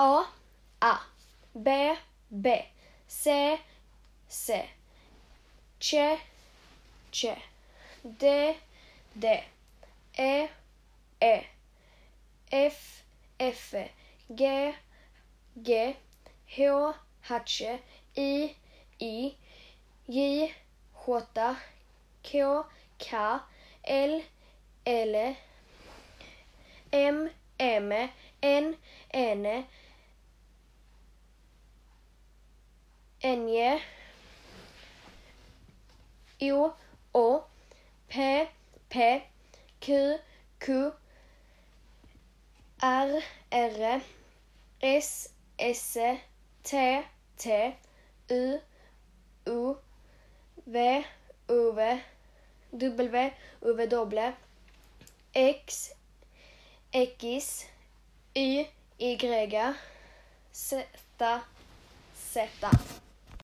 A, A, B, B, C, C, C, C, D, D, E, E, F, F, G, G, H, H, I, I, J, J, K, K, L, L, M, M, N, N, N, O, O, P, P, Q, Q, R, R, S, S, T, T, U, U, V, U, V, W, U, W, X, X, Y, Y, Z, Z.